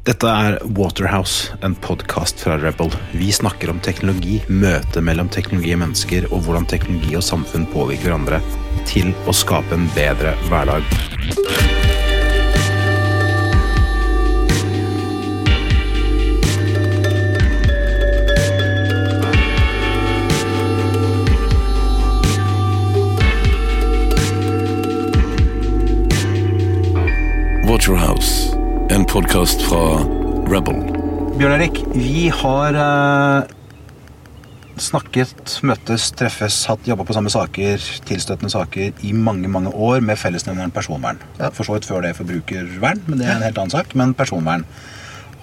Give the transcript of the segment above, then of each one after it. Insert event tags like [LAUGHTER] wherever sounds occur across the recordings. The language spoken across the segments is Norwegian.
Dette er Waterhouse, en podkast fra Rebel. Vi snakker om teknologi, møtet mellom teknologi og mennesker, og hvordan teknologi og samfunn påvirker hverandre til å skape en bedre hverdag. Waterhouse, en podkast fra Rebel. Bjørn Erik, vi har eh, snakket, møttes, treffes, hatt jobba på samme saker, tilstøtende saker, i mange mange år med fellesnevneren personvern. For så vidt før det forbrukervern, men det er en helt annen sak. Men personvern.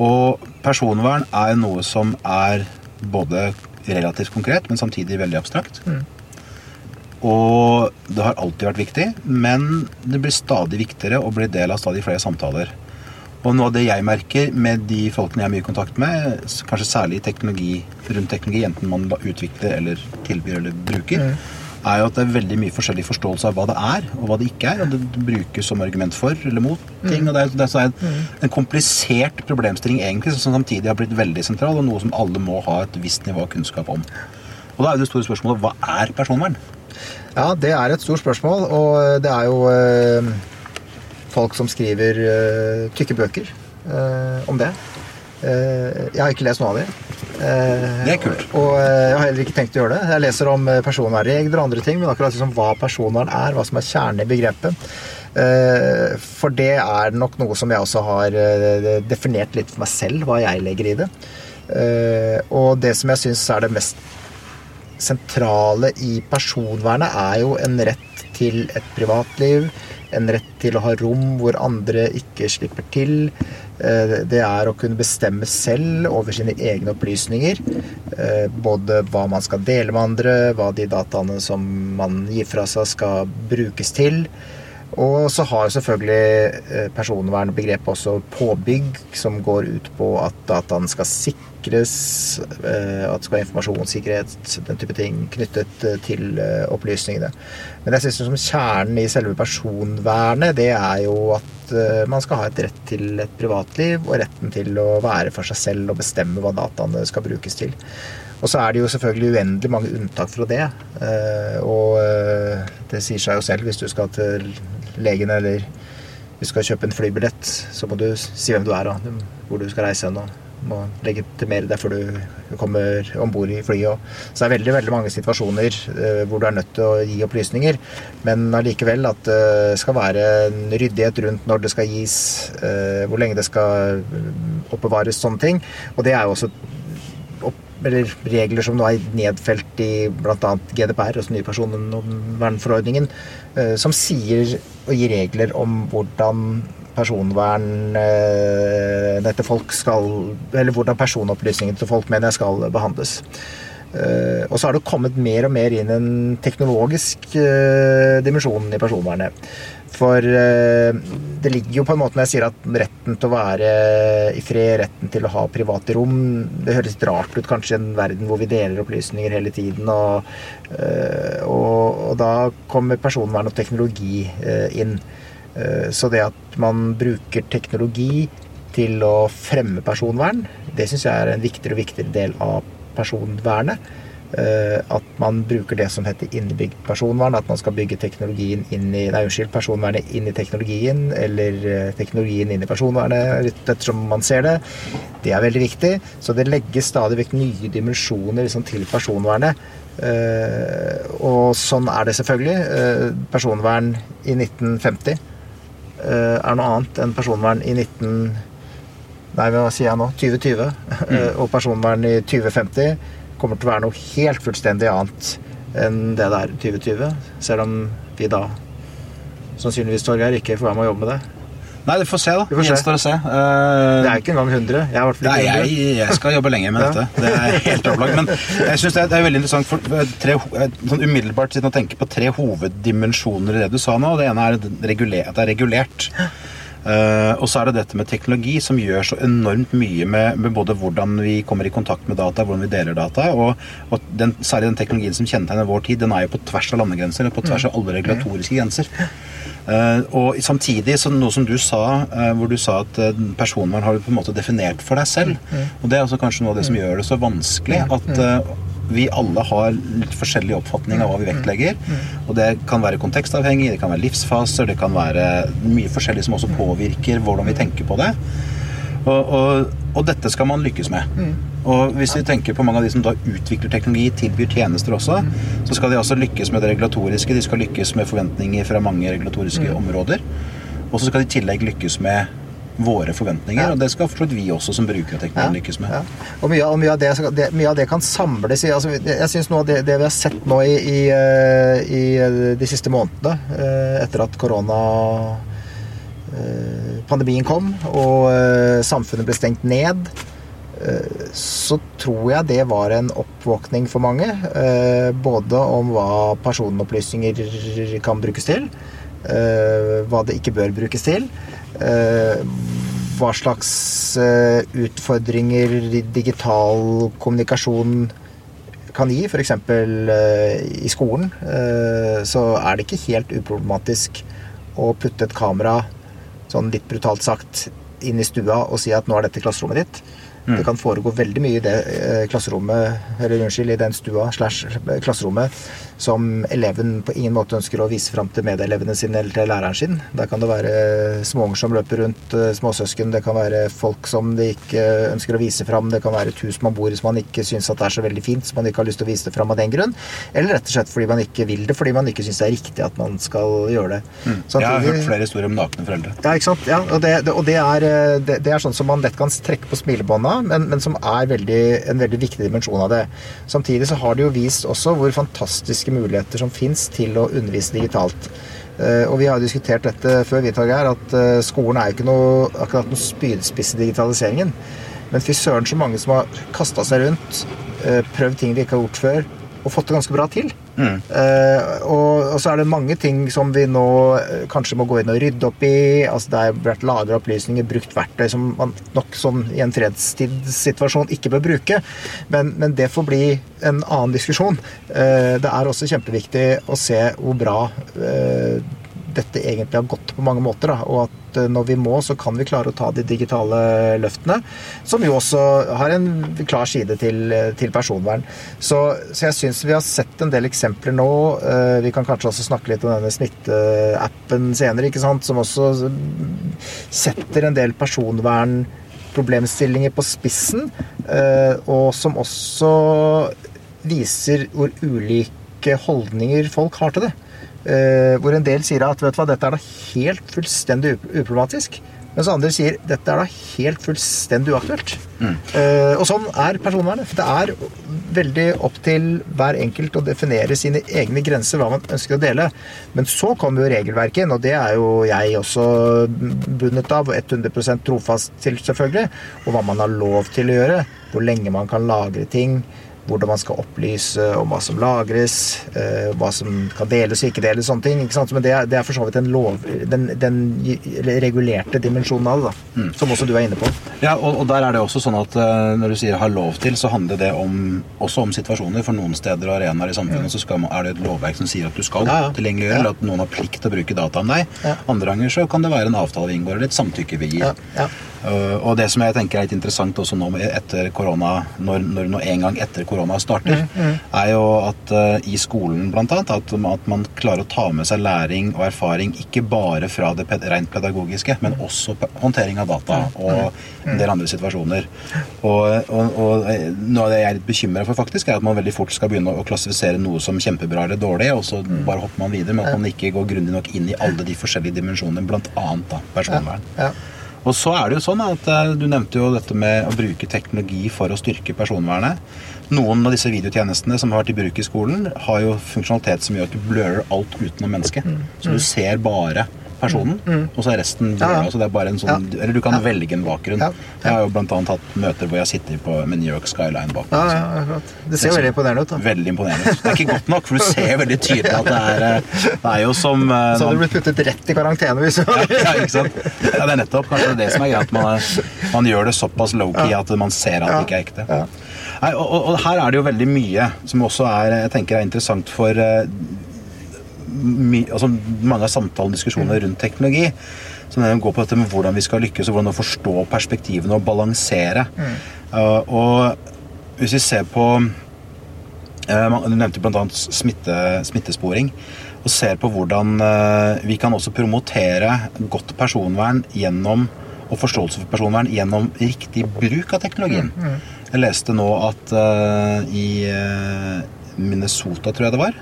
Og personvern er noe som er både relativt konkret, men samtidig veldig abstrakt. Og det har alltid vært viktig, men det blir stadig viktigere og blir del av stadig flere samtaler. Og noe av det jeg merker med de folkene jeg har mye kontakt med, kanskje særlig i teknologi, rundt teknologi, enten man utvikler eller tilbyr eller bruker, er jo at det er veldig mye forskjellig forståelse av hva det er, og hva det ikke er. Og det brukes som argument for eller mot ting. Og det er, det er så en, en komplisert problemstilling egentlig, som samtidig har blitt veldig sentral, og noe som alle må ha et visst nivå av kunnskap om. Og da er jo det store spørsmålet hva er personvern? Ja, det er et stort spørsmål, og det er jo eh, folk som skriver uh, tykke bøker uh, om det. Uh, jeg har ikke lest noe av det. Det er kult. Og eh, jeg har heller ikke tenkt å gjøre det. Jeg leser om personvernregler og andre ting, men akkurat liksom hva personvern er, hva som er kjernen i begrepet. For det er nok noe som jeg også har definert litt for meg selv, hva jeg legger i det. Og det som jeg syns er det mest sentrale i personvernet er jo en rett til et privatliv, en rett til å ha rom hvor andre ikke slipper til. Eh, Det er å kunne bestemme selv over sine egne opplysninger. Eh, Både hva man skal dele med andre, hva de dataene som man gir fra seg skal brukes til. Og så har jo selvfølgelig eh, personvernbegrepet også påbygg, som går ut på at dataen skal sikres, eh, at det skal være informasjonssikkerhet, den type ting knyttet eh, til opplysningene. Men jeg synes som kjernen i selve personvernet, det er jo at man skal ha et rett til et privatliv, og retten til å være for seg selv og bestemme hva dataene skal brukes til. Og så er det jo selvfølgelig uendelig mange unntak fra det. Og det sier seg jo selv hvis du skal til legen eller du skal kjøpe en flybillett, så må du si hvem du er og hvor du skal reise hen. og må legitimere deg før du kommer om bord i flyet. Så det er veldig veldig mange situasjoner eh, hvor du er nødt til å gi opplysninger. Men allikevel at det skal være en ryddighet rundt når det skal gis, eh, hvor lenge det skal oppbevares, sånne ting. Og det er jo også eller regler som nå er nedfelt i bl.a. GDPR, altså nye personvernforordningen, eh, som sier og gir regler om hvordan personvernet til folk skal Eller hvordan personopplysningene til folk mener skal behandles. Eh, og så har det kommet mer og mer inn en teknologisk eh, dimensjon i personvernet. For eh, det ligger jo på en måte når jeg sier at retten til å være i fred, retten til å ha private rom Det høres litt rart ut kanskje i en verden hvor vi deler opplysninger hele tiden. Og, eh, og, og da kommer personvern og teknologi eh, inn. Så det at man bruker teknologi til å fremme personvern, det syns jeg er en viktigere og viktigere del av personvernet. Eh, At man bruker det som heter innebygd personvern. At man skal bygge teknologien inn i Nei, unnskyld, personvernet inn i teknologien, eller eh, teknologien inn i personvernet, ettersom man ser det. Det er veldig viktig. Så det legges stadig vekk nye dimensjoner liksom, til personvernet. Eh, og sånn er det selvfølgelig. Personvern i 1950 eh, er noe annet enn personvern i 19... Nei, hva sier jeg nå? 2020. Eh, [LAUGHS] Og personvern i 2050 kommer til å være noe helt fullstendig annet enn det det er i 2020. Selv om vi da sannsynligvis, Torgeir, ikke får være med å jobbe med det. Nei, vi får se, da. Se. Gjenstår å se. Uh, Det er ikke engang 100. Jeg er Nei, 100. jeg, jeg skal jobbe lenge med [LAUGHS] dette. Det er helt opplagt. Men jeg synes det, det er veldig interessant for eh, tre, eh, sånn umiddelbart siden å tenke på tre hoveddimensjoner i det du sa nå. Det ene er at det er regulert. Eh, og så er det dette med teknologi som gjør så enormt mye med, med både hvordan vi kommer i kontakt med data, hvordan vi deler data, og, og den, særlig den teknologien som kjennetegner vår tid, den er jo på tvers av landegrenser, på tvers av alle regulatoriske grenser. Uh, og samtidig, så noe som du sa, uh, hvor du sa at uh, personvern har du på en måte definert for deg selv. Og det er også kanskje noe av det som gjør det så vanskelig. at eh, vi alle har litt forskjellig oppfatning av hva vi vektlegger. Og det kan være kontekstavhengig, det kan være livsfaser, det kan være mye forskjellig som også påvirker hvordan vi tenker på det. Og, og, og dette skal man lykkes med. Og hvis vi tenker på mange av de som da utvikler teknologi, tilbyr tjenester også, så skal de altså lykkes med det regulatoriske, de skal lykkes med forventninger fra mange regulatoriske områder. Og så skal de i tillegg lykkes med våre forventninger, og det skal forstått vi også som brukere av teknologien lykkes med. Ja. Og mye, og mye, av det, det, mye av det kan samles i altså, Jeg syns noe av det, det vi har sett nå i, i, eh, i de siste månedene, eh, etter at korona eh, pandemien kom og eh, samfunnet ble stengt ned, eh, så tror jeg det var en oppvåkning for mange. eh, Både om hva personopplysninger kan brukes til, eh, hva det ikke bør brukes til. eh, Hva slags eh, utfordringer digital kommunikasjon kan gi, f.eks. I skolen, eh, så er det ikke helt uproblematisk å putte et kamera, sånn litt brutalt sagt, inn i stua og si at nå er dette klasserommet ditt. Det kan foregå veldig mye i det eh, klasserommet, eller unnskyld, i den stua slash klasserommet som eleven på ingen måte ønsker å vise fram til medelevene sine eller til læreren sin. Der kan det være småunger som løper rundt, eh, småsøsken, det kan være folk som de ikke ønsker å vise fram, det kan være et hus man bor i som man ikke syns at det er så veldig fint, som man ikke har lyst til å vise det fram av den grunn. Eller rett og slett fordi man ikke vil det, fordi man ikke syns det er riktig at man skal gjøre det. Jeg har hørt flere historier om nakne foreldre. ja, ikke sant? Ja, og det, det, og det, er, eh, det, er sånn som man lett kan trekke på smilebånda, men, men som er veldig, en veldig viktig dimensjon av det. Samtidig så har det jo vist også hvor fantastiske muligheter som fins til å undervise digitalt. Eh, Og vi har jo diskutert dette før, vi, Torgeir, at eh, skolen er jo ikke noe, akkurat noen spydspiss i digitaliseringen. Men fy søren så mange som har kasta seg rundt, eh, prøvd ting de ikke har gjort før, og fått det ganske bra til. Eh, og, og så er det mange ting som vi nå eh, kanskje må gå inn og rydde opp i. altså Det har vært lagra opplysninger, brukt verktøy som man nok sånn i en fredstidssituasjon ikke bør bruke. Men, men det får bli en annen diskusjon. Eh, det er også kjempeviktig å se hvor bra eh, dette egentlig har gått på mange måter. Da, og at eh, når vi må, så kan vi klare å ta de digitale løftene. Som jo også har en klar side til, til personvern. Så, så jeg syns vi har sett en del eksempler nå. eh, Vi kan kanskje også snakke litt om denne smitteappen senere, ikke sant? som også setter en del personvernproblemstillinger på spissen. eh, Og som også viser hvor ulike holdninger folk har til det. Eh, hvor en del sier at vet du hva, dette er da helt fullstendig uproblematisk. Mens andre sier dette er da helt fullstendig uaktuelt. Eh, og sånn er personvernet. Det er veldig opp til hver enkelt å definere sine egne grenser, hva man ønsker å dele. Men så kommer jo regelverket inn, og det er jo jeg også bundet av, og 100% trofast til, selvfølgelig. Og hva man har lov til å gjøre. Hvor lenge man kan lagre ting hvordan man skal opplyse om hva som lagres, eh, hva som kan deles og ikke deles, sånne ting. Men det er, det er for så vidt den, lov, den, den regulerte dimensjonen av det, da, som også du er inne på. Ja, og, og der er det også sånn at eh, når du sier 'har lov til', så handler det om, også om situasjoner. For noen steder og arenaer i samfunnet så skal man, er det et lovverk som sier at du skal Ja, ja. tilgjengeliggjøre, eller at noen har plikt til å bruke data om deg. Ja. Andre ganger så kan det være en avtale vi inngår, eller et samtykke vi gir. Uh, og det som jeg tenker er litt interessant også nå etter korona, når, når nå en gang etter korona starter, er jo at uh, i skolen annet, at, at man klarer å ta med seg læring og erfaring ikke bare fra det ped rent pedagogiske, men også håndtering av data og en del andre situasjoner. Og, og, og noe av det jeg er litt bekymra for, faktisk, er at man veldig fort skal begynne å klassifisere noe som kjempebra eller dårlig, og så bare hopper man videre, men at man ikke går grundig nok inn i alle de forskjellige dimensjonene, blant annet Ja. Ja. Og så er det jo sånn at eh, Du nevnte jo dette med å bruke teknologi for å styrke personvernet. Noen av disse videotjenestene som har vært i bruk i skolen, har jo funksjonalitet som gjør at du blurrer alt utenom mennesket. Så du ser bare personen, og så er resten Mm, Ja, ja. altså det er bare en sånn, Eller du kan velge en bakgrunn. Jeg har jo annet hatt møter hvor jeg sitter på, med New York Skyline bak. Ja, meg. Det ser veldig imponerende ut. da. Veldig imponerende. Det er ikke godt nok, for du ser veldig tydelig at det er eh, Det er jo som eh, Så hadde man- du blitt puttet rett i karantene hvis du ja, ikke sant? Ja, det er nettopp kanskje det som er greit. Man, er- man gjør det såpass low-key at man ser at det ikke er ekte. Ja. Nei, og, og, her er det jo veldig mye som også er, jeg tenker er interessant for eh, altså mange av samtalene og diskusjonene rundt teknologi. Som går på dette med hvordan vi skal lykkes, og hvordan å forstå perspektivene og balansere. Eh, og hvis vi ser på eh, Du nevnte bl.a. Smitte, smittesporing. Og ser på hvordan eh, vi kan også promotere godt personvern gjennom og forståelse for personvern gjennom riktig bruk av teknologien. Jeg leste nå at i Minnesota, tror jeg det var,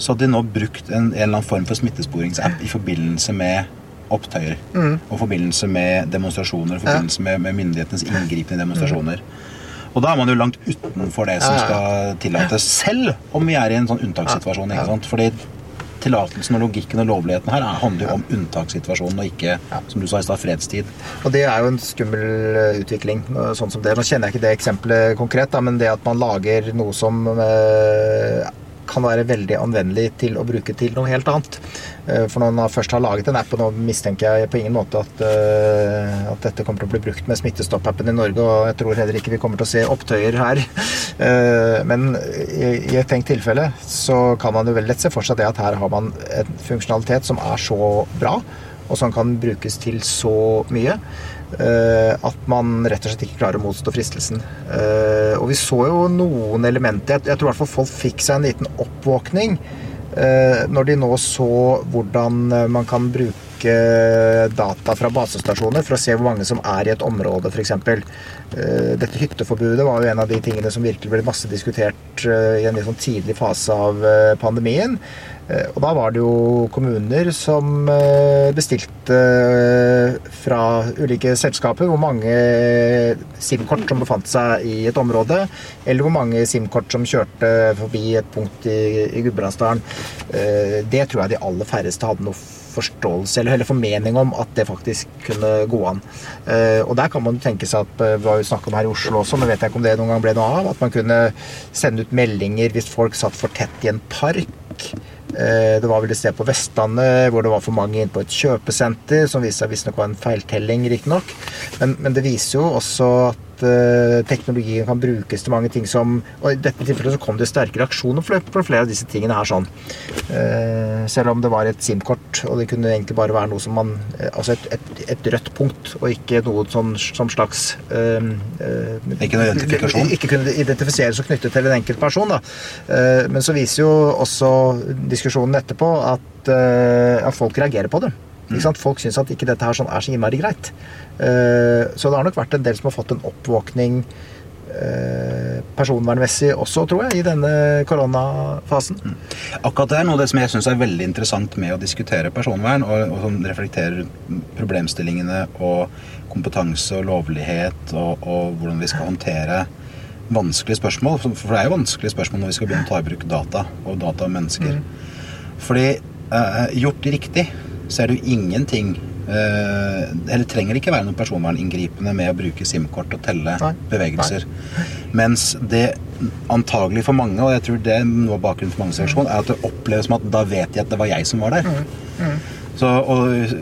så hadde de nå brukt en, en eller annen form for smittesporingsapp i forbindelse med opptøyer. Og i forbindelse med demonstrasjoner, i forbindelse med, med myndighetenes inngripen i demonstrasjoner. Og da er man jo langt utenfor det som skal tillates, selv om vi er i en sånn unntakssituasjon. ikke sant? Fordi tillatelsen og logikken og lovligheten her er- handler jo om unntakssituasjonen, og ikke, som du sa i stad, fredstid. Og det er jo en skummel eh, utvikling, eh, sånn som det. Nå kjenner jeg ikke det eksempelet konkret, da, men det at man lager noe som eh, kan være veldig anvendelig til å bruke til noe helt annet. Eh, For når man først har laget en app, og nå mistenker jeg på ingen måte at, eh, at dette kommer til å bli brukt med Smittestopp-appen i Norge, og jeg tror heller ikke vi kommer til å se opptøyer her. [LAUGHS] Eh, Men i et tenkt tilfelle så kan man jo veldig lett se for seg det at her har man en funksjonalitet som er så bra, og som kan brukes til så mye at man rett og slett ikke klarer å motstå fristelsen. Eh, og vi så jo noen elementer Jeg, tror i hvert fall folk fikk seg en liten oppvåkning eh, når de nå så hvordan eh, man kan bruke data fra basestasjoner for å se hvor mange som er i et område, f.eks. Uh, dette hytteforbudet var jo en av de tingene som virkelig ble masse diskutert eh, i en litt sånn tidlig fase av eh, pandemien. Eh, Og da var det jo kommuner som eh, bestilte eh, fra ulike selskaper hvor mange SIM-kort som befant seg i et område, eller hvor mange SIM-kort som kjørte forbi et punkt i, i Gudbrandsdalen. Eh, Det tror jeg de aller færreste hadde noe forståelse eller, eller formening om at det faktisk kunne gå an. Uh, og der kan man tenke seg at uh, Vi har jo snakket om her i Oslo også, men vet jeg ikke om det noen gang ble noe av. At man kunne sende ut meldinger hvis folk satt for tett i en park. Uh, Det var vel et sted på Vestlandet hvor det var for mange inne på et kjøpesenter, som viste seg visstnok var en feiltelling, riktignok. Men, men det viser jo også at eh, teknologien kan brukes til mange ting som Og i dette tilfellet så kom det sterkere aksjoner for, flere av disse tingene her sånn. Eh, selv om det var et SIM-kort, og det kunne egentlig bare være noe som man eh, Altså et, et, et rødt punkt, og ikke noe sånn som slags Ikke noe identifikasjon? Ikke kunne identifiseres og knyttet til en enkelt person. Da. Men så viser jo også diskusjonen etterpå at, at folk reagerer på det. Folk syns at ikke dette her sånn er så innmari greit. Eh, Så det har nok vært en del som har fått en oppvåkning eh, personvernmessig også, tror jeg, i denne koronafasen. Akkurat det er noe det som jeg syns er veldig interessant med å diskutere personvern, og, og som reflekterer problemstillingene og kompetanse og lovlighet, og, og hvordan vi skal håndtere vanskelige spørsmål. For det er jo vanskelige spørsmål når vi skal begynne å ta i bruk data og data om mennesker. Fordi eh, gjort riktig, så er det jo ingenting eh, Eller trenger det ikke være noe personverninngripende med å bruke SIM-kort og telle Nei. bevegelser. Mens det antagelig for mange, og jeg tror det er noe av bakgrunnen for mange reaksjon, er at det oppleves som at da vet de at det var jeg som var der. Så, og,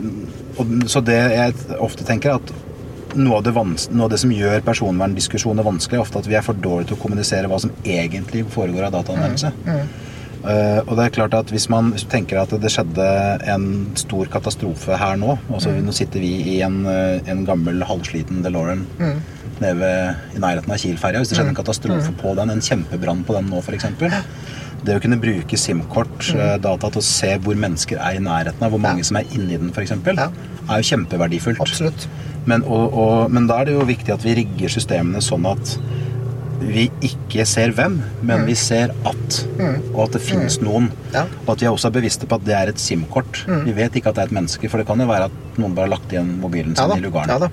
og, så det jeg ofte tenker, er at noe av, det noe av det som gjør personverndiskusjoner vanskelig, er ofte at vi er for dårlige til å kommunisere hva som egentlig foregår av dataanvendelse. Eh, og det er klart at hvis man tenker at det skjedde en stor katastrofe her nå altså Nå sitter vi i en, eh, en gammel halvsliten DeLorean nede ved, i nærheten av Kiel-ferja. Hvis det skjedde en katastrofe på den, en kjempebrann på den nå f.eks. Det å kunne bruke SIM-kort, eh, data til å se hvor mennesker er i nærheten av, hvor mange som er inni den f.eks., Ja. er jo kjempeverdifullt. Absolutt. Men, og, og, men da er det jo viktig at vi rigger systemene sånn at vi ikke ser hvem, men vi ser at. Og at det finnes noen. Mm. Ja. Mm. Og at vi også er bevisste på at det er et SIM-kort. Vi vet ikke at det er et menneske, for det kan jo være at noen bare har lagt igjen mobilen sin ja, i lugaren. Ja da.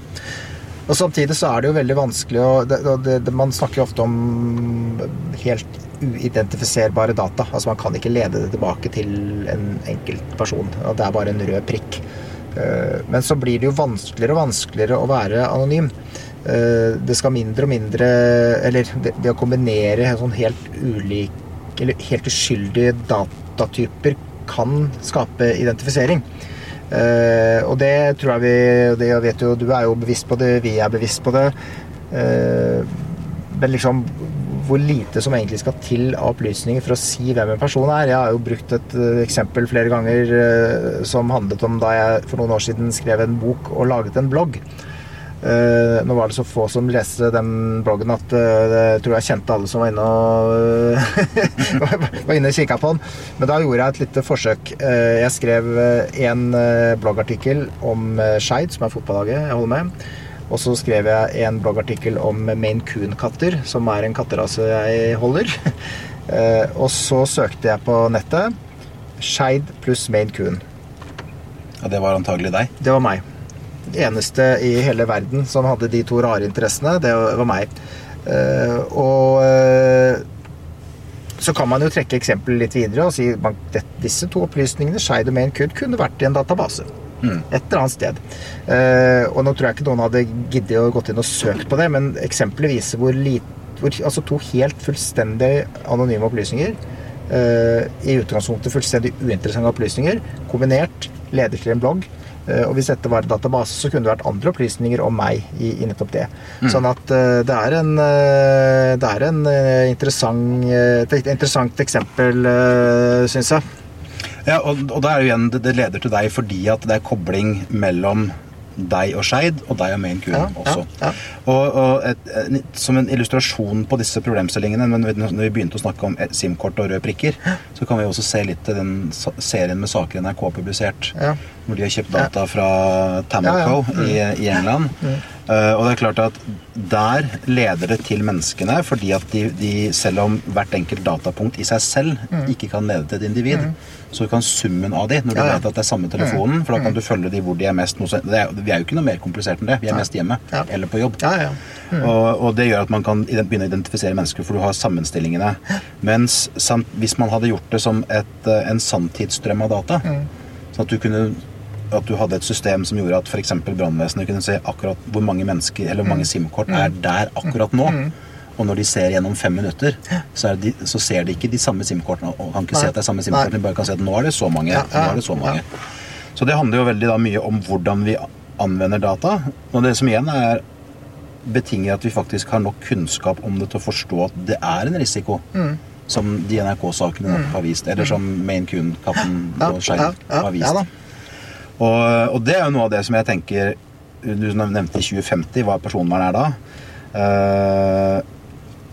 Og samtidig så er det jo veldig vanskelig å det, det, det, Man snakker jo ofte om helt uidentifiserbare data. Altså Man kan ikke lede det tilbake til en enkelt person. og Det er bare en rød prikk. Eh, men så blir det jo vanskeligere og vanskeligere å være anonym. Eh, det skal mindre og mindre Eller det, det å kombinere sånn helt ulike eller helt uskyldige datatyper kan skape identifisering. Uh, og det tror jeg vi det vet jo, Du er jo bevisst på det, vi er bevisst på det. Uh, men liksom hvor lite som egentlig skal til av opplysninger for å si hvem en person er. Jeg har jo brukt et eksempel flere ganger som handlet om da jeg for noen år siden skrev en bok og laget en blogg. Uh, nå var det så få som leste den bloggen at uh, jeg tror jeg kjente alle som var inne og [LAUGHS] uh, var inne og kikka på den. Men da gjorde jeg et lite forsøk. jeg skrev en bloggartikkel om Skeid, som er fotballaget jeg holder med. Og så skrev jeg en bloggartikkel om Maine Coon-katter, som er en katterase jeg holder. [LAUGHS] og så søkte jeg på nettet Skeid pluss Maine Coon. Ja, Det var antagelig deg? Det var meg eneste i hele verden som hadde de to rare interessene, det var meg. Uh, og uh, så kan man jo trekke eksempelet litt videre og si at disse to opplysningene, Skeid og Main Kud, kunne vært i en database. Mm. Et eller annet sted. Uh, og nå tror jeg ikke noen hadde giddet å gått inn og søkt på det, men eksempelet viser hvor lite Altså to helt fullstendig anonyme opplysninger. I utgangspunktet fullstendig uinteressante opplysninger kombinert leder til en blogg Eh, og hvis dette var en database, så kunne det vært andre opplysninger om meg i, i nettopp det. Mm. Sånn at uh, det er en, uh, det er en interessant, et interessant eksempel, syns jeg. Ja, og, og er det igjen, det leder til deg fordi at det er kobling mellom deg og Skeid, og deg og Maine Coon ja, også. Ja, ja. Og, og et, et, Som en illustrasjon på disse problemstillingene, men når vi begynte å snakke om SIM-kort og røde prikker, så kan vi også se litt til den serien med saker NRK har publisert, hvor de har kjøpt data fra Tamoco i, i, England. Mm. Uh, og det er klart at der leder det til menneskene, fordi at de, de selv om hvert enkelt datapunkt i seg selv mm. ikke kan lede til et individ, mm. så kan summen av de, når du ja, ja. vet at det er samme telefonen, for da kan mm. du følge de hvor de er mest er, Vi er jo ikke noe mer komplisert enn det. Vi er mest hjemme ja. eller på jobb. Mm. Og, og, det gjør at man kan begynne å identifisere mennesker, for du har sammenstillingene. Mens samt, hvis man hadde gjort det som et, eh, en sanntidsstrøm av data, mm. sånn at du kunne at du hadde et system som gjorde at f.eks. brannvesenet kunne se akkurat hvor mange mennesker eller hvor mange mm. SIM-kort er mm. der akkurat nå. Mm. Og når de ser gjennom fem minutter, så, de, så ser de ikke de samme SIM-kortene. Og kan ikke Nei. se at det er samme SIM-kortene, bare kan se at nå er det så mange. nå er det så mange. Så det handler jo veldig da mye om hvordan vi anvender data. Og det som igjen er betinger at vi faktisk har nok kunnskap om det til å forstå at det er en risiko. Mm. Som de NRK-sakene nok har vist. Eller som Maine Coon-katten og Skeiv har vist. Og, og, det er jo noe av det som jeg tenker Du nevnte i 2050 hva personvern er da. Uh,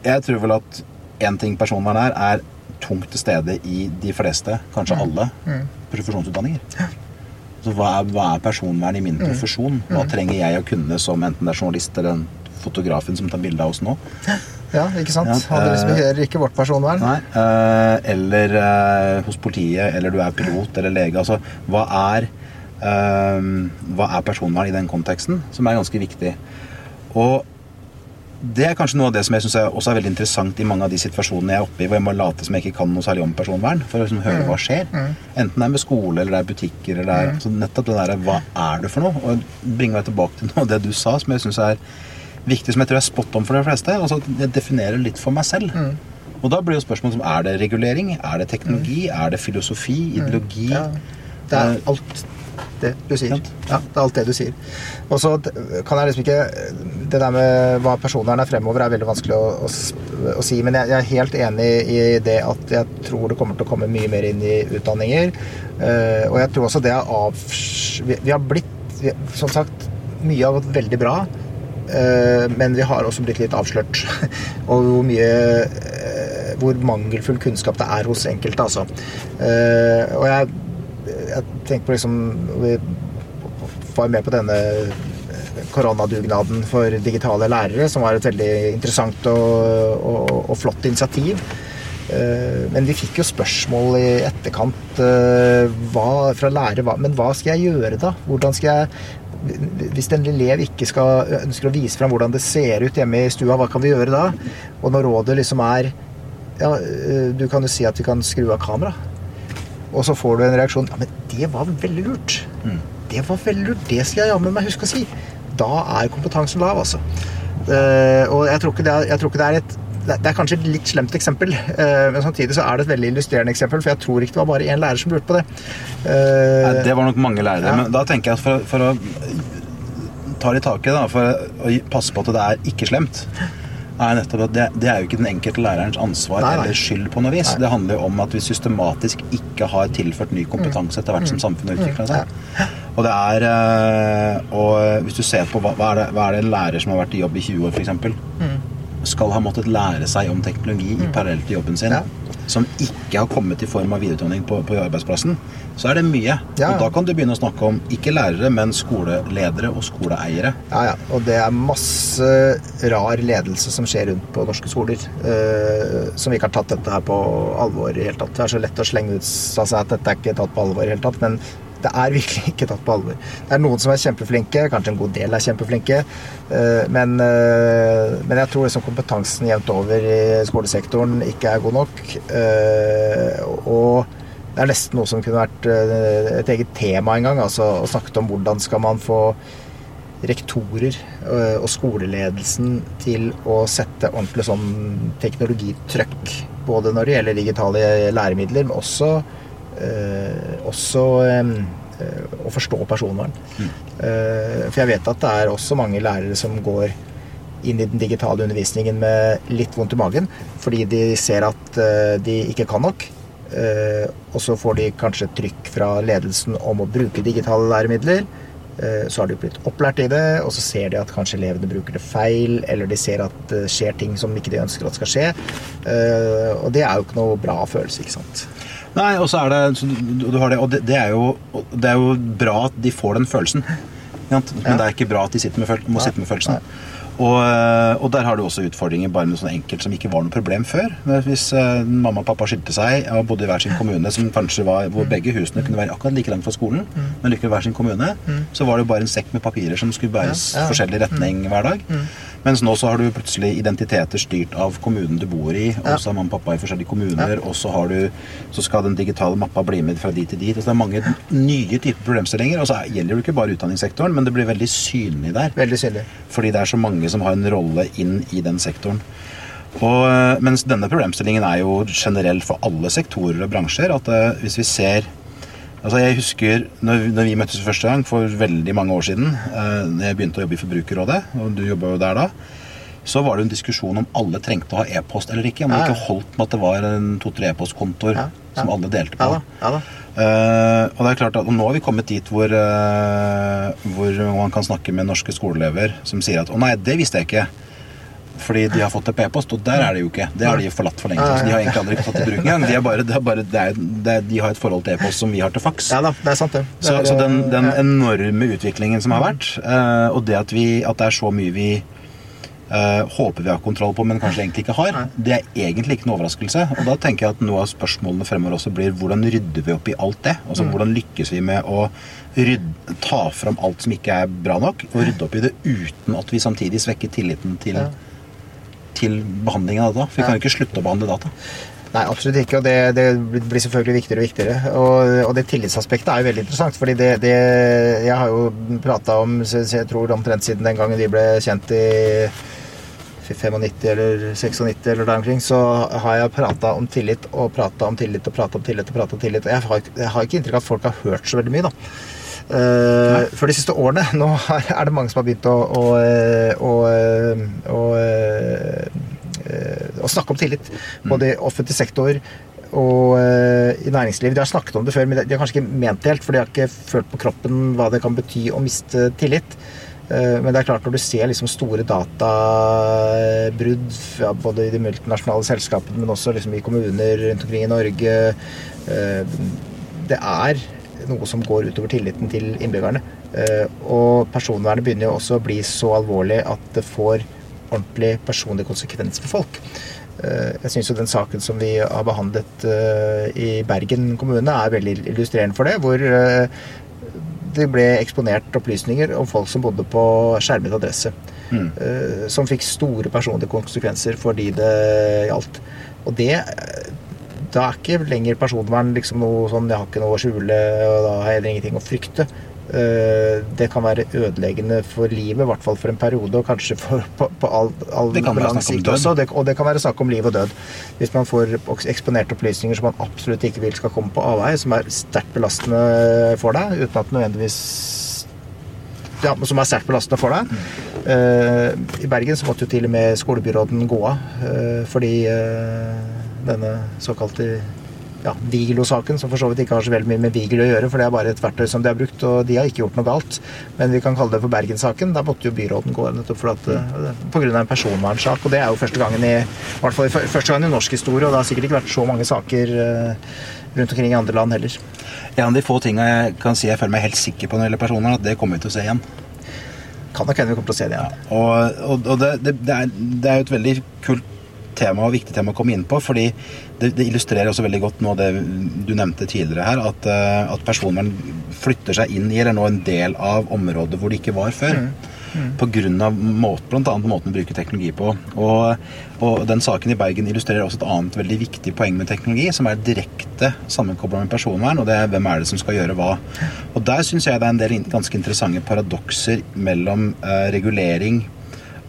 jeg tror vel at én ting personvern er, er tungt til stede i de fleste, kanskje mm. alle, mm. profesjonsutdanninger. Så hva er, hva er, personvern i min mm. profesjon? Hva trenger jeg å kunne som enten det er journalist eller en fotografen som tar bilde av oss nå? Ja, ikke sant? Ja, Hadde respekterer eh, ikke vårt personvern. Nei, uh, Eller hos politiet, eller du er pilot eller lege. Altså, hva er hva er personvern i den konteksten, som er ganske viktig. Og det er kanskje noe av det som jeg synes er også er veldig interessant i mange av de situasjonene jeg er oppe i, hvor jeg må late som jeg ikke kan noe særlig om personvern, for å liksom høre mm. hva skjer. Mm. Enten det er med skole, eller det er butikker, eller det er mm. altså nettopp det derre Hva er det for noe? Og bringer meg tilbake til [LAUGHS] noe av det du sa, som jeg syns er viktig, som jeg tror er spot on for de fleste. Altså jeg definerer litt for meg selv. Og da blir jo spørsmålet som er det regulering? Er det teknologi? Er det filosofi? Ideologi? Ja. Det er alt det du sier. Ja, det er alt det du sier. Og så kan jeg liksom ikke Det der med hva personvern er fremover, er veldig vanskelig å, å, å si. Men jeg, jeg, er helt enig i det at jeg tror det kommer til å komme mye mer inn i utdanninger. Uh, og jeg tror også det er av vi, vi, har blitt, vi, som sagt, mye har gått veldig bra. Uh, men vi har også blitt litt avslørt. [LAUGHS] og hvor mye uh, hvor mangelfull kunnskap det er hos enkelte, altså. og jeg jeg tenker på liksom Vi var med på denne koronadugnaden for digitale lærere, som var et veldig interessant og, og, og flott initiativ. Eh, men vi fikk jo spørsmål i etterkant eh, hva, fra lærere hva, Men hva skal jeg gjøre, da? Hvordan skal jeg Hvis en elev ikke skal, ønsker å vise fram hvordan det ser ut hjemme i stua, hva kan vi gjøre da? Og når rådet liksom er Ja, eh, du kan jo si at vi kan skru av kamera. Og så får du en reaksjon Ja, men det var veldig lurt. Det var veldig lurt. Det skal jeg jammen meg huske å si. Da er kompetansen lav, altså. Uh, og jeg tror er, jeg tror ikke det er et det det er kanskje et litt slemt eksempel, eh, men samtidig så er det et veldig illustrerende eksempel. For jeg tror ikke det var bare én lærer som lurte på det. Eh, Nei, det var nok mange lærere. Ja. Men da tenker jeg at for, for å ta litt tak i det, for å passe på at det er ikke slemt, er nettopp at det, det er jo ikke den enkelte lærerens ansvar Nei, nei. eller skyld på noe vis. Nei. Det handler jo om at vi systematisk ikke har tilført ny kompetanse etter hvert som samfunnet utvikler seg. Og det er eh, Og hvis du ser på hva, hva, er det, hva er det en lærer som har vært i jobb i 20 år, f.eks., skal ha måttet lære seg om teknologi i parallell til jobben sin, Ja. Som ikke har kommet i form av videreutdanning på, på arbeidsplassen, så er det mye. Ja. Og da kan du begynne å snakke om ikke lærere, men skoleledere og skoleeiere. Ja, ja. Og det er masse rar ledelse som skjer rundt på norske skoler. eh, som ikke har tatt dette her på alvor i hele tatt. Det er så lett å slenge ut av seg at dette er ikke tatt på alvor i hele tatt, men det er virkelig [LAUGHS] ikke tatt på alvor. Det er noen som er kjempeflinke, kanskje en god del er kjempeflinke, eh, men, eh, men jeg tror liksom kompetansen jevnt over i skolesektoren ikke er god nok. eh, og det er nesten noe som kunne vært et eget tema en gang. altså å snakke om hvordan skal man få rektorer og skoleledelsen til å sette ordentlig sånn teknologitrøkk. Både når det gjelder digitale læremidler, men også, også øh, å forstå personvern. Eh, For jeg vet at det er også mange lærere som går inn i den digitale undervisningen med litt vondt i magen, fordi de ser at de ikke kan nok. Eh, og så får de kanskje trykk fra ledelsen om å bruke digitale læremidler. Eh, Så har de blitt opplært i det, og så ser de at kanskje elevene bruker det feil, eller de ser at det skjer ting som ikke de ønsker at skal skje. Eh, Og det er jo ikke noe bra følelse, ikke sant. Nei, og så er det, du, du har det, og det, det, er jo, det er jo bra at de får den følelsen. Men det er ikke bra at de sitter med, må sitte med følelsen. Og, og der har du også utfordringer bare med sånn enkelt som ikke var noe problem før. Hvis uh, mamma og pappa skilte seg og bodde i hver sin kommune, som kanskje var, hvor begge husene kunne være akkurat like langt fra skolen, men likevel hver sin kommune, så var det jo bare en sekk med papirer som skulle bæres Ja, ja. forskjellig retning hver dag. Mens nå så har du plutselig identiteter styrt av kommunen du bor i, og så har mamma og pappa i forskjellige kommuner, og så, har du, så skal den digitale mappa bli med fra dit til dit. Så det er mange nye typer problemstillinger. Og så er- gjelder det ikke bare utdanningssektoren, men det blir veldig synlig der. Veldig synlig. Fordi det er så mange som har en rolle inn i den sektoren. Og, øh, mens denne problemstillingen er jo generell for alle sektorer og bransjer. At øh, hvis vi ser Altså Jeg husker når, når vi møttes første gang for veldig mange år siden, eh, når jeg begynte å jobbe i Forbrukerrådet, og du jobba jo der da, så var det en diskusjon om alle trengte å ha e-post eller ikke. Om det Ja, ja. ikke holdt med at det var en to-tre e-postkontoer Ja, som alle delte på. Ja da. ja da. Eh, og det er klart at nå har vi kommet dit hvor, eh, hvor man kan snakke med norske skoleelever som sier at 'Å nei, det visste jeg ikke'. Fordi de har fått det på e-post, og der er det jo ikke. Det har de forlatt for lenge siden. De har egentlig aldri tatt i bruk engang. De, bare, det er bare, det er, det de har et forhold til e-post som vi har til faks. Ja da, det er sant, det. det Så, er, så den, den ja. enorme utviklingen som har vært, eh, og det at, vi, at det er så mye vi Uh, håper vi har kontroll på, men kanskje egentlig ikke har, det er egentlig ikke noe overraskelse. Og da tenker jeg at noe av spørsmålene fremover også blir hvordan rydder vi opp i alt det? Mm. Altså hvordan lykkes vi med å rydde, ta fram alt som ikke er bra nok, og rydde opp i det uten at vi samtidig svekker tilliten til, Ja. Til behandlingen av data? For vi kan jo ikke slutte å behandle data. Nei, absolutt ikke. Og det, det blir selvfølgelig viktigere og viktigere. Og, og det tillitsaspektet er jo veldig interessant. fordi det, det Jeg har jo prata om jeg tror omtrent siden den gangen vi ble kjent i 95 eller 96 eller der omkring, så har jeg prata om tillit og prata om tillit og prata om tillit og prata om tillit. Og jeg har, jeg har ikke inntrykk av at folk har hørt så veldig mye, da. Uh, for de siste årene Nå er det mange som har begynt å, å, å, å, å, å snakke om tillit. Både i offentlig sektor og eh, i næringslivet. De har snakket om det før, men de har kanskje ikke ment det helt, for de har ikke følt på kroppen hva det kan bety å miste tillit. Eh, Men det er klart når du ser liksom store databrudd, ja, både i de multinasjonale selskapene, men også liksom i kommuner rundt omkring i Norge eh, Det er noe som går utover tilliten til innbyggerne. Eh, Og personvernet begynner jo også å bli så alvorlig at det får ordentlig personlig konsekvens for folk. Eh, Jeg syns jo den saken som vi har behandlet eh, i Bergen kommune, er veldig illustrerende for det. Hvor det ble eksponert opplysninger om folk som bodde på skjermet adresse. Mm. Som fikk store personlige konsekvenser for de det gjaldt. Og det Da er ikke lenger personvern liksom noe sånn Jeg har ikke noe å skjule, og da har jeg heller ingenting å frykte. Eh, Det kan være ødeleggende for livet, i hvert fall for en periode, og kanskje for, på, på all, all lang sikt også. også. Det, og det kan være snakk om liv og død. Hvis man får eksponerte opplysninger som man absolutt ikke vil skal komme på avveie, som er sterkt belastende for deg, uten at nødvendigvis ja, som er sterkt belastende for deg. Eh, I Bergen så måtte jo til og med skolebyråden gå av uh, fordi eh, denne såkalte ja, Vigelo-saken, som for så vidt ikke har så veldig mye med Vigel å gjøre, for det er bare et verktøy som de har brukt, og de har ikke gjort noe galt. Men vi kan kalle det for Bergen-saken. Da måtte jo byråden gå nettopp for at, eh, på grunn av en personvernsak. Og det er jo første gangen i, i hvert fall første gangen i norsk historie, og det har sikkert ikke vært så mange saker eh, rundt omkring i andre land heller. En av de få tinga jeg kan si jeg føler meg helt sikker på når det gjelder personer, at det kommer vi til å se igjen. Kan nok hende vi kommer til å se det igjen. Og, og, og det, det, det, er, det er jo et veldig kult tema og viktig tema å komme inn på, fordi det, det illustrerer også veldig godt noe av det du nevnte tidligere her, at, eh, at personvern flytter seg inn i, eller nå en del av området hvor det ikke var før. På grunn av måte, annet måten å bruke teknologi på. Og, og den saken i Bergen illustrerer også et annet veldig viktig poeng med teknologi, som er direkte sammenkobla med personvern, og det er hvem er det som skal gjøre hva. Og der syns jeg det er en del ganske interessante paradokser mellom eh, regulering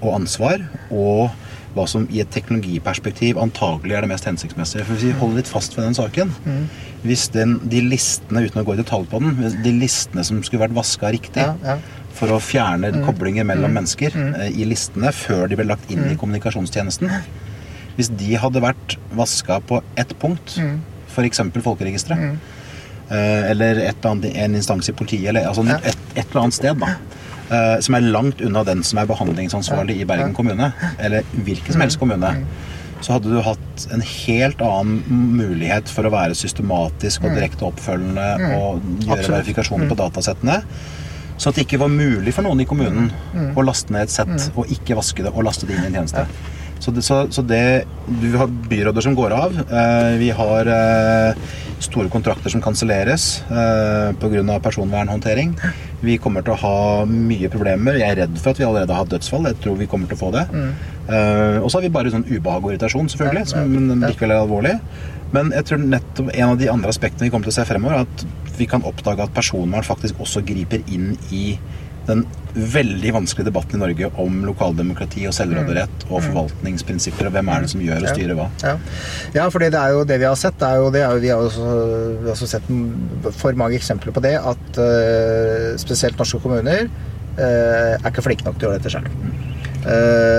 og ansvar og hva som i et teknologiperspektiv antagelig er det mest hensiktsmessige. For Hvis vi holder litt fast ved den saken Hvis den, de listene, uten å gå i detalj på den, de listene som skulle vært vaska riktig Ja, ja. for å fjerne koblinger mellom mennesker eh, i listene før de ble lagt inn i kommunikasjonstjenesten Hvis de hadde vært vaska på ett punkt, f.eks. folkeregisteret, eh, eller et annet, en instans i politiet, eller altså et, et eller annet sted, da. Eh, Som er langt unna den som er behandlingsansvarlig i Bergen kommune, eller hvilken som helst kommune. Så hadde du hatt en helt annen mulighet for å være systematisk og direkte oppfølgende og gjøre Absolutt. verifikasjoner på datasettene. Så at det ikke var mulig for noen i kommunen å laste ned et sett og ikke vaske det og laste det inn i en tjeneste. Så det, så, så det Du har byråder som går av. Eh, vi har eh, store kontrakter som kanselleres eh, pga. personvernhåndtering. Vi kommer til å ha mye problemer. Jeg er redd for at vi allerede har hatt dødsfall. Jeg tror vi kommer til å få det. Eh, og så har vi bare sånn ubehag og irritasjon, selvfølgelig, som men likevel er alvorlig. Men jeg tror nettopp en av de andre aspektene vi kommer til å se fremover, er at vi kan oppdage at personvern faktisk også griper inn i den veldig vanskelige debatten i Norge om lokaldemokrati og selvråderett og forvaltningsprinsipper, og hvem er det som gjør og styrer hva. Ja. ja, fordi det er jo det vi har sett. Det er jo, det jo, vi har også, vi har også sett for mange eksempler på det. At uh, spesielt norske kommuner uh, er ikke flinke nok til å gjøre dette selv.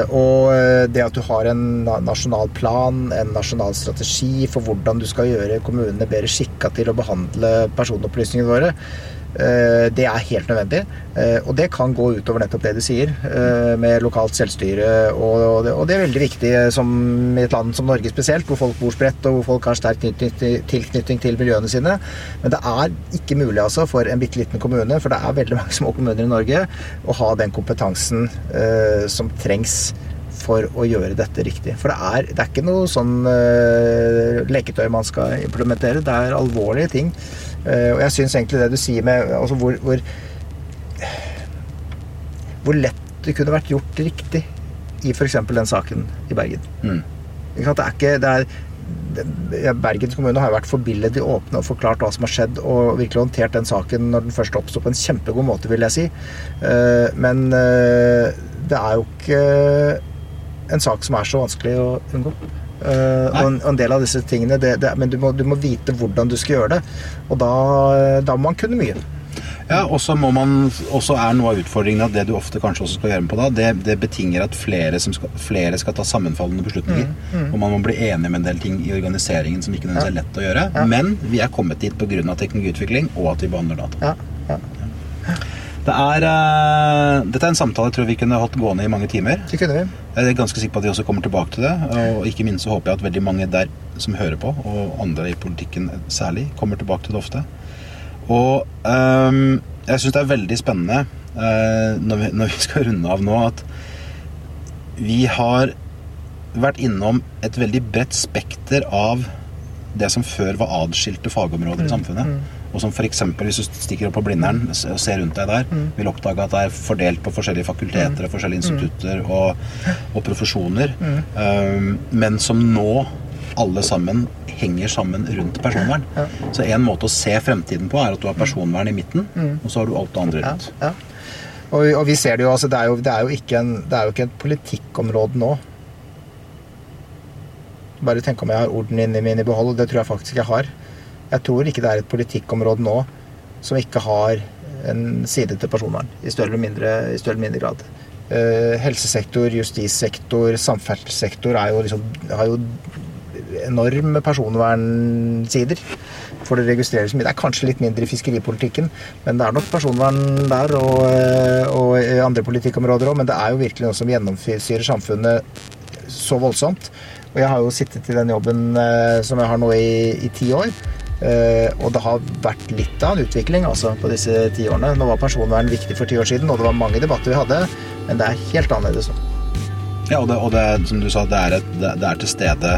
og eh, det at du har en nasjonal plan, en nasjonal strategi for hvordan du skal gjøre kommunene bedre skikka til å behandle personopplysningene våre, det er helt nødvendig. Eh, Og det kan gå utover nettopp det du sier, eh, med lokalt selvstyre. Og det, er veldig viktig eh, i et land som Norge spesielt, hvor folk bor spredt og hvor folk har sterk tilknytning- til miljøene sine. Men det er ikke mulig altså for en bitte liten kommune, for det er veldig mange [LAUGHS] små kommuner i Norge, å ha den kompetansen eh, som trengs for å gjøre dette riktig. For det er, det er ikke noe sånn eh, leketøy man skal implementere. Det er alvorlige ting. Eh, og jeg syns egentlig det du sier med altså hvor, hvor Hvor lett det kunne vært gjort riktig i f.eks. den saken i Bergen. Mm. Det er ikke det er, Bergens kommune har jo vært forbilledlig åpne og forklart hva som har skjedd, og virkelig håndtert den saken når den først oppsto på en kjempegod måte, vil jeg si. Eh, Men eh, det er jo ikke en sak som er så vanskelig å unngå. Eh, og, en, og en del av disse tingene det, det, Men du må, du må vite hvordan du skal gjøre det. Og da, da må man kunne mye. Ja, og så må man også er noe av utfordringen at det du ofte kanskje også skal gjøre med på da, det, det betinger at flere, som skal, flere skal ta sammenfallende beslutninger. Og man må bli enig med en del ting i organiseringen som ikke nødvendigvis er lett å gjøre. Men vi er kommet dit pga. teknologiutvikling og at vi behandler data. Ja, ja. Det er, uh, dette er en samtale jeg tror vi kunne holdt gående i mange timer. Det kunne vi. Jeg er ganske sikker på at vi også kommer tilbake til det. Og ikke minst så håper jeg at veldig mange der som hører på, og andre i politikken særlig, kommer tilbake til det ofte. Og um, jeg syns det er veldig spennende uh, når, vi, [LAUGHS] når vi skal runde av nå, at vi har vært innom et veldig bredt spekter av det som før var adskilte fagområder i samfunnet. og som f.eks. hvis du stikker opp på Blindern og ser rundt deg der, vil oppdage at det er fordelt på forskjellige fakulteter og forskjellige institutter og, og profesjoner, um, men som nå alle sammen henger sammen rundt personvern. Så en måte å se fremtiden på er at du har personvern i midten, og så har du alt det andre Ja, rundt. ja. Og, og vi ser det jo, altså det er jo, det er jo, ikke, en, det er jo ikke et politikkområde nå. Bare tenk om jeg har orden inni min i behold. Det tror jeg faktisk jeg har. Jeg tror ikke det er et politikkområde nå som ikke har en side til personvern i større eller mindre, i større eller mindre grad. Eh, helsesektor, justissektor, samferdselssektor er liksom, har jo enorme personvernsider. For det registreres mye. Det er kanskje litt mindre i fiskeripolitikken, men det er nok personvern der og, eh, og andre politikkområder òg. Men det er jo virkelig noe som gjennomsyrer samfunnet så voldsomt. Og jeg har jo sittet i den jobben eh, som jeg har nå i, i ti år. Uh, og det har vært litt av en utvikling altså, på disse ti årene. Nå var personvern viktig for ti år siden, og det var mange debatter vi hadde, men det er helt annerledes nå. Ja, og det, og det som du sa, det er, et, det, det er til stede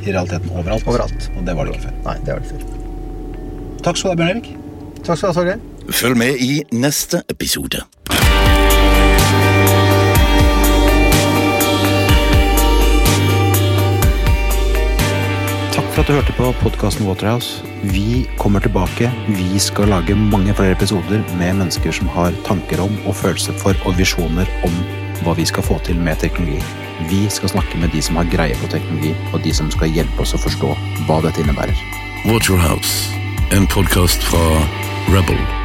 i realiteten overalt. Overalt. Og det var det ikke før. Nei, det var det før. Takk skal du ha, Bjørn Erik. Takk skal du ha, Torgeir. Følg med i neste episode. For at du hørte på podkasten Waterhouse. Vi kommer tilbake. Vi skal lage mange flere episoder med mennesker som har tanker om og følelser for og visjoner om hva vi skal få til med teknologi. Vi skal snakke med de som har greie på teknologi, og de som skal hjelpe oss å forstå hva dette innebærer. Waterhouse, en podkast fra Rebel.